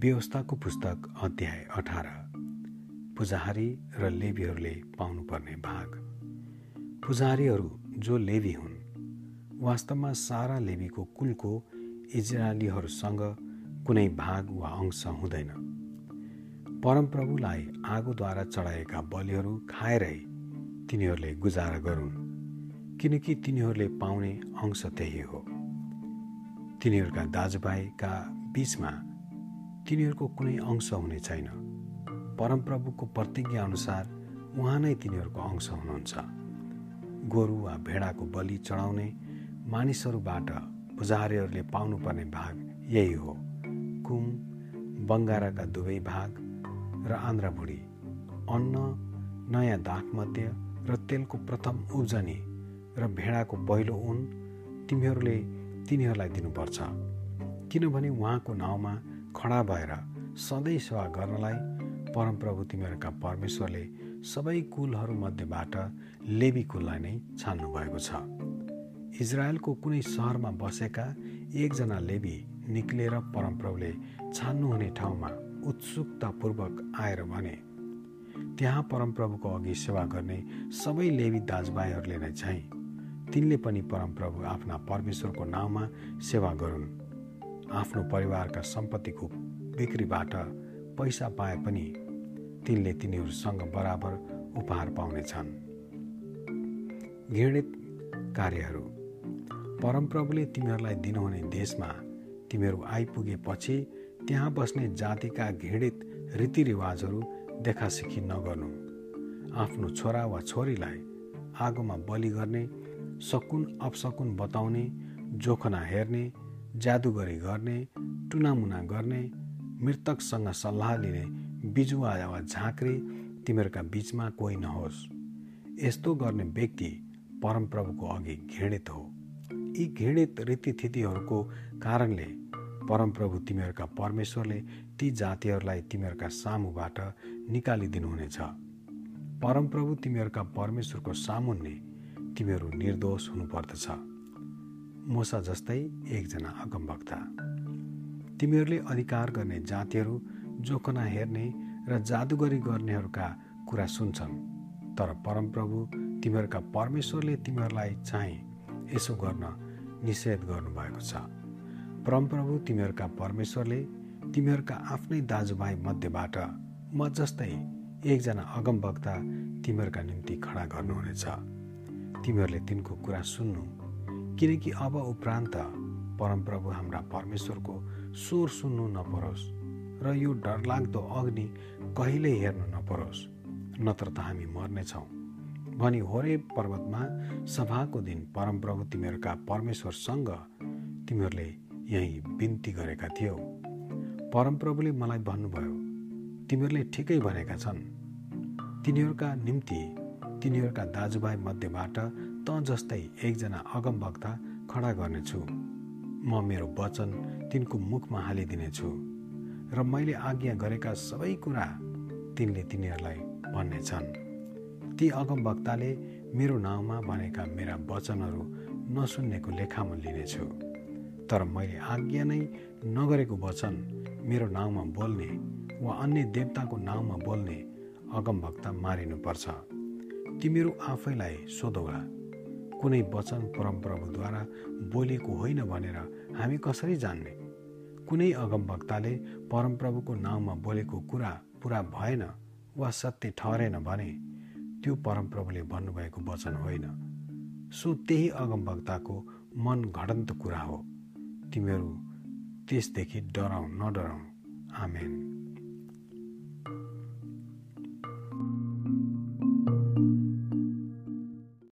व्यवस्थाको पुस्तक अध्याय अठार। पुजाहारी र लेबीहरूले पाउनुपर्ने भाग। पुजारीहरू जो लेबी हुन् वास्तवमा सारा लेबीको कुलको इजरायलीहरूसँग कुनै भाग वा अंश हुँदैन। परमप्रभुलाई आगोद्वारा चढाएका बलिहरू खाएरै तिनीहरूले गुजारा गरून् किनकि तिनीहरूले पाउने अंश त्यही हो। तिनीहरूका दाजुभाइका बिचमा तिनीहरूको कुनै अंश हुने छैन। परमप्रभुको प्रतिज्ञा अनुसार उहाँ नै तिनीहरूको अंश हुनुहुन्छ। गोरु वा भेडाको बलि चढाउने मानिसहरूबाट पुजारीहरूले पाउनुपर्ने भाग यही हो। कुम बङ्गाराका दुवै भाग र आन्द्राभुडी अन्न नयाँ दाखमध्ये र तेलको प्रथम उब्जनी र भेडाको पहिलो उन तिमीहरूले तिनीहरूलाई दिनुपर्छ। किनभने उहाँको नाउँमा खडा भएर सधैँ सेवा गर्नलाई परमप्रभु तिमीहरूका परमेश्वरले सबै कुलहरूमध्येबाट लेबी कुललाई नै छान्नु भएको छ। इजरायलको कुनै सहरमा बसेका एकजना लेबी निक्लेर परमप्रभुले छान्नुहुने ठाउँमा उत्सुकतापूर्वक आएर भने त्यहाँ परमप्रभुको अघि सेवा गर्ने सबै लेबी दाजुभाइहरूले नै चाहिँ तिनले पनि परमप्रभु आफ्ना परमेश्वरको नाउँमा सेवा गरून्। आफ्नो परिवारका सम्पत्तिको बिक्रीबाट पैसा पाए पनि तिनले तिनीहरूसँग बराबर उपहार पाउनेछन्। घृणित कार्यहरू। परमप्रभुले तिमीहरूलाई दिनुहुने देशमा तिमीहरू आइपुगेपछि त्यहाँ बस्ने जातिका घृणित रीतिरिवाजहरू देखासेखी नगर्नु। आफ्नो छोरा वा छोरीलाई आगोमा बलि गर्ने सकुन अपसकुन बताउने जोखना हेर्ने जादुगरी गर्ने टुनामुना गर्ने मृतकसँग सल्लाह लिने बिजुवा वा झाँक्री तिमीहरूका बिचमा कोही नहोस्। यस्तो गर्ने व्यक्ति परमप्रभुको अघि घृणित हो। यी घृणित रीतिथितिहरूको कारणले परमप्रभु तिमीहरूका परमेश्वरले ती जातिहरूलाई तिमीहरूका सामुबाट निकालिदिनुहुनेछ। परमप्रभु तिमीहरूका परमेश्वरको सामुन्ने तिमीहरू निर्दोष हुनुपर्दछ। मोसा जस्तै एकजना अगमवक्ता। तिमीहरूले अधिकार गर्ने जातिहरू जोखना हेर्ने र जादुगरी गर्नेहरूका कुरा सुन्छन्। तर परमप्रभु तिमीहरूका परमेश्वरले तिमीहरूलाई चाहिँ यसो गर्न निषेध गर्नुभएको छ। परमप्रभु तिमीहरूका परमेश्वरले तिमीहरूका आफ्नै दाजुभाइ मध्येबाट म जस्तै एकजना अगमवक्ता तिमीहरूका निम्ति खडा गर्नुहुनेछ। तिमीहरूले तिनको कुरा सुन्नु किनकि अब उपरान्त परमप्रभु हाम्रा परमेश्वरको स्वर सुन्नु नपरोस् र यो डरलाग्दो अग्नि कहिल्यै हेर्नु नपरोस् नत्र त हामी मर्नेछौँ भनी होरे पर्वतमा सभाको दिन परमप्रभु तिमीहरूका परमेश्वरसँग तिमीहरूले यहीँ बिन्ती गरेका थियौ। परमप्रभुले मलाई भन्नुभयो तिमीहरूले ठिकै भनेका छन्। तिनीहरूका निम्ति तिनीहरूका दाजुभाइ मध्येबाट त जस्तै एकजना अगमवक्ता खडा गर्नेछु। म मेरो वचन तिनको मुखमा हालिदिनेछु र मैले आज्ञा गरेका सबै कुरा तिनले तिनीहरूलाई भन्नेछन्। ती अगमवक्ताले मेरो नाउँमा भनेका मेरा वचनहरू नसुन्नेको लेखामा लिनेछु। तर मैले आज्ञा नै नगरेको वचन मेरो नाउँमा बोल्ने वा अन्य देवताको नाउँमा बोल्ने अगमभक्ता मारिनुपर्छ। तिमीहरू आफैलाई सोधौला। कुनै वचन परमप्रभुद्वारा बोलेको होइन भनेर हामी कसरी जान्ने? कुनै अगमवक्ताले परमप्रभुको नाउँमा बोलेको कुरा पुरा भएन वा सत्य ठहरेन भने त्यो परमप्रभुले भन्नुभएको वचन होइन। सो त्यही अगमवक्ताको मन घडन्त कुरा हो। तिमीहरू त्यसदेखि डराउ नडराउनु आमेन।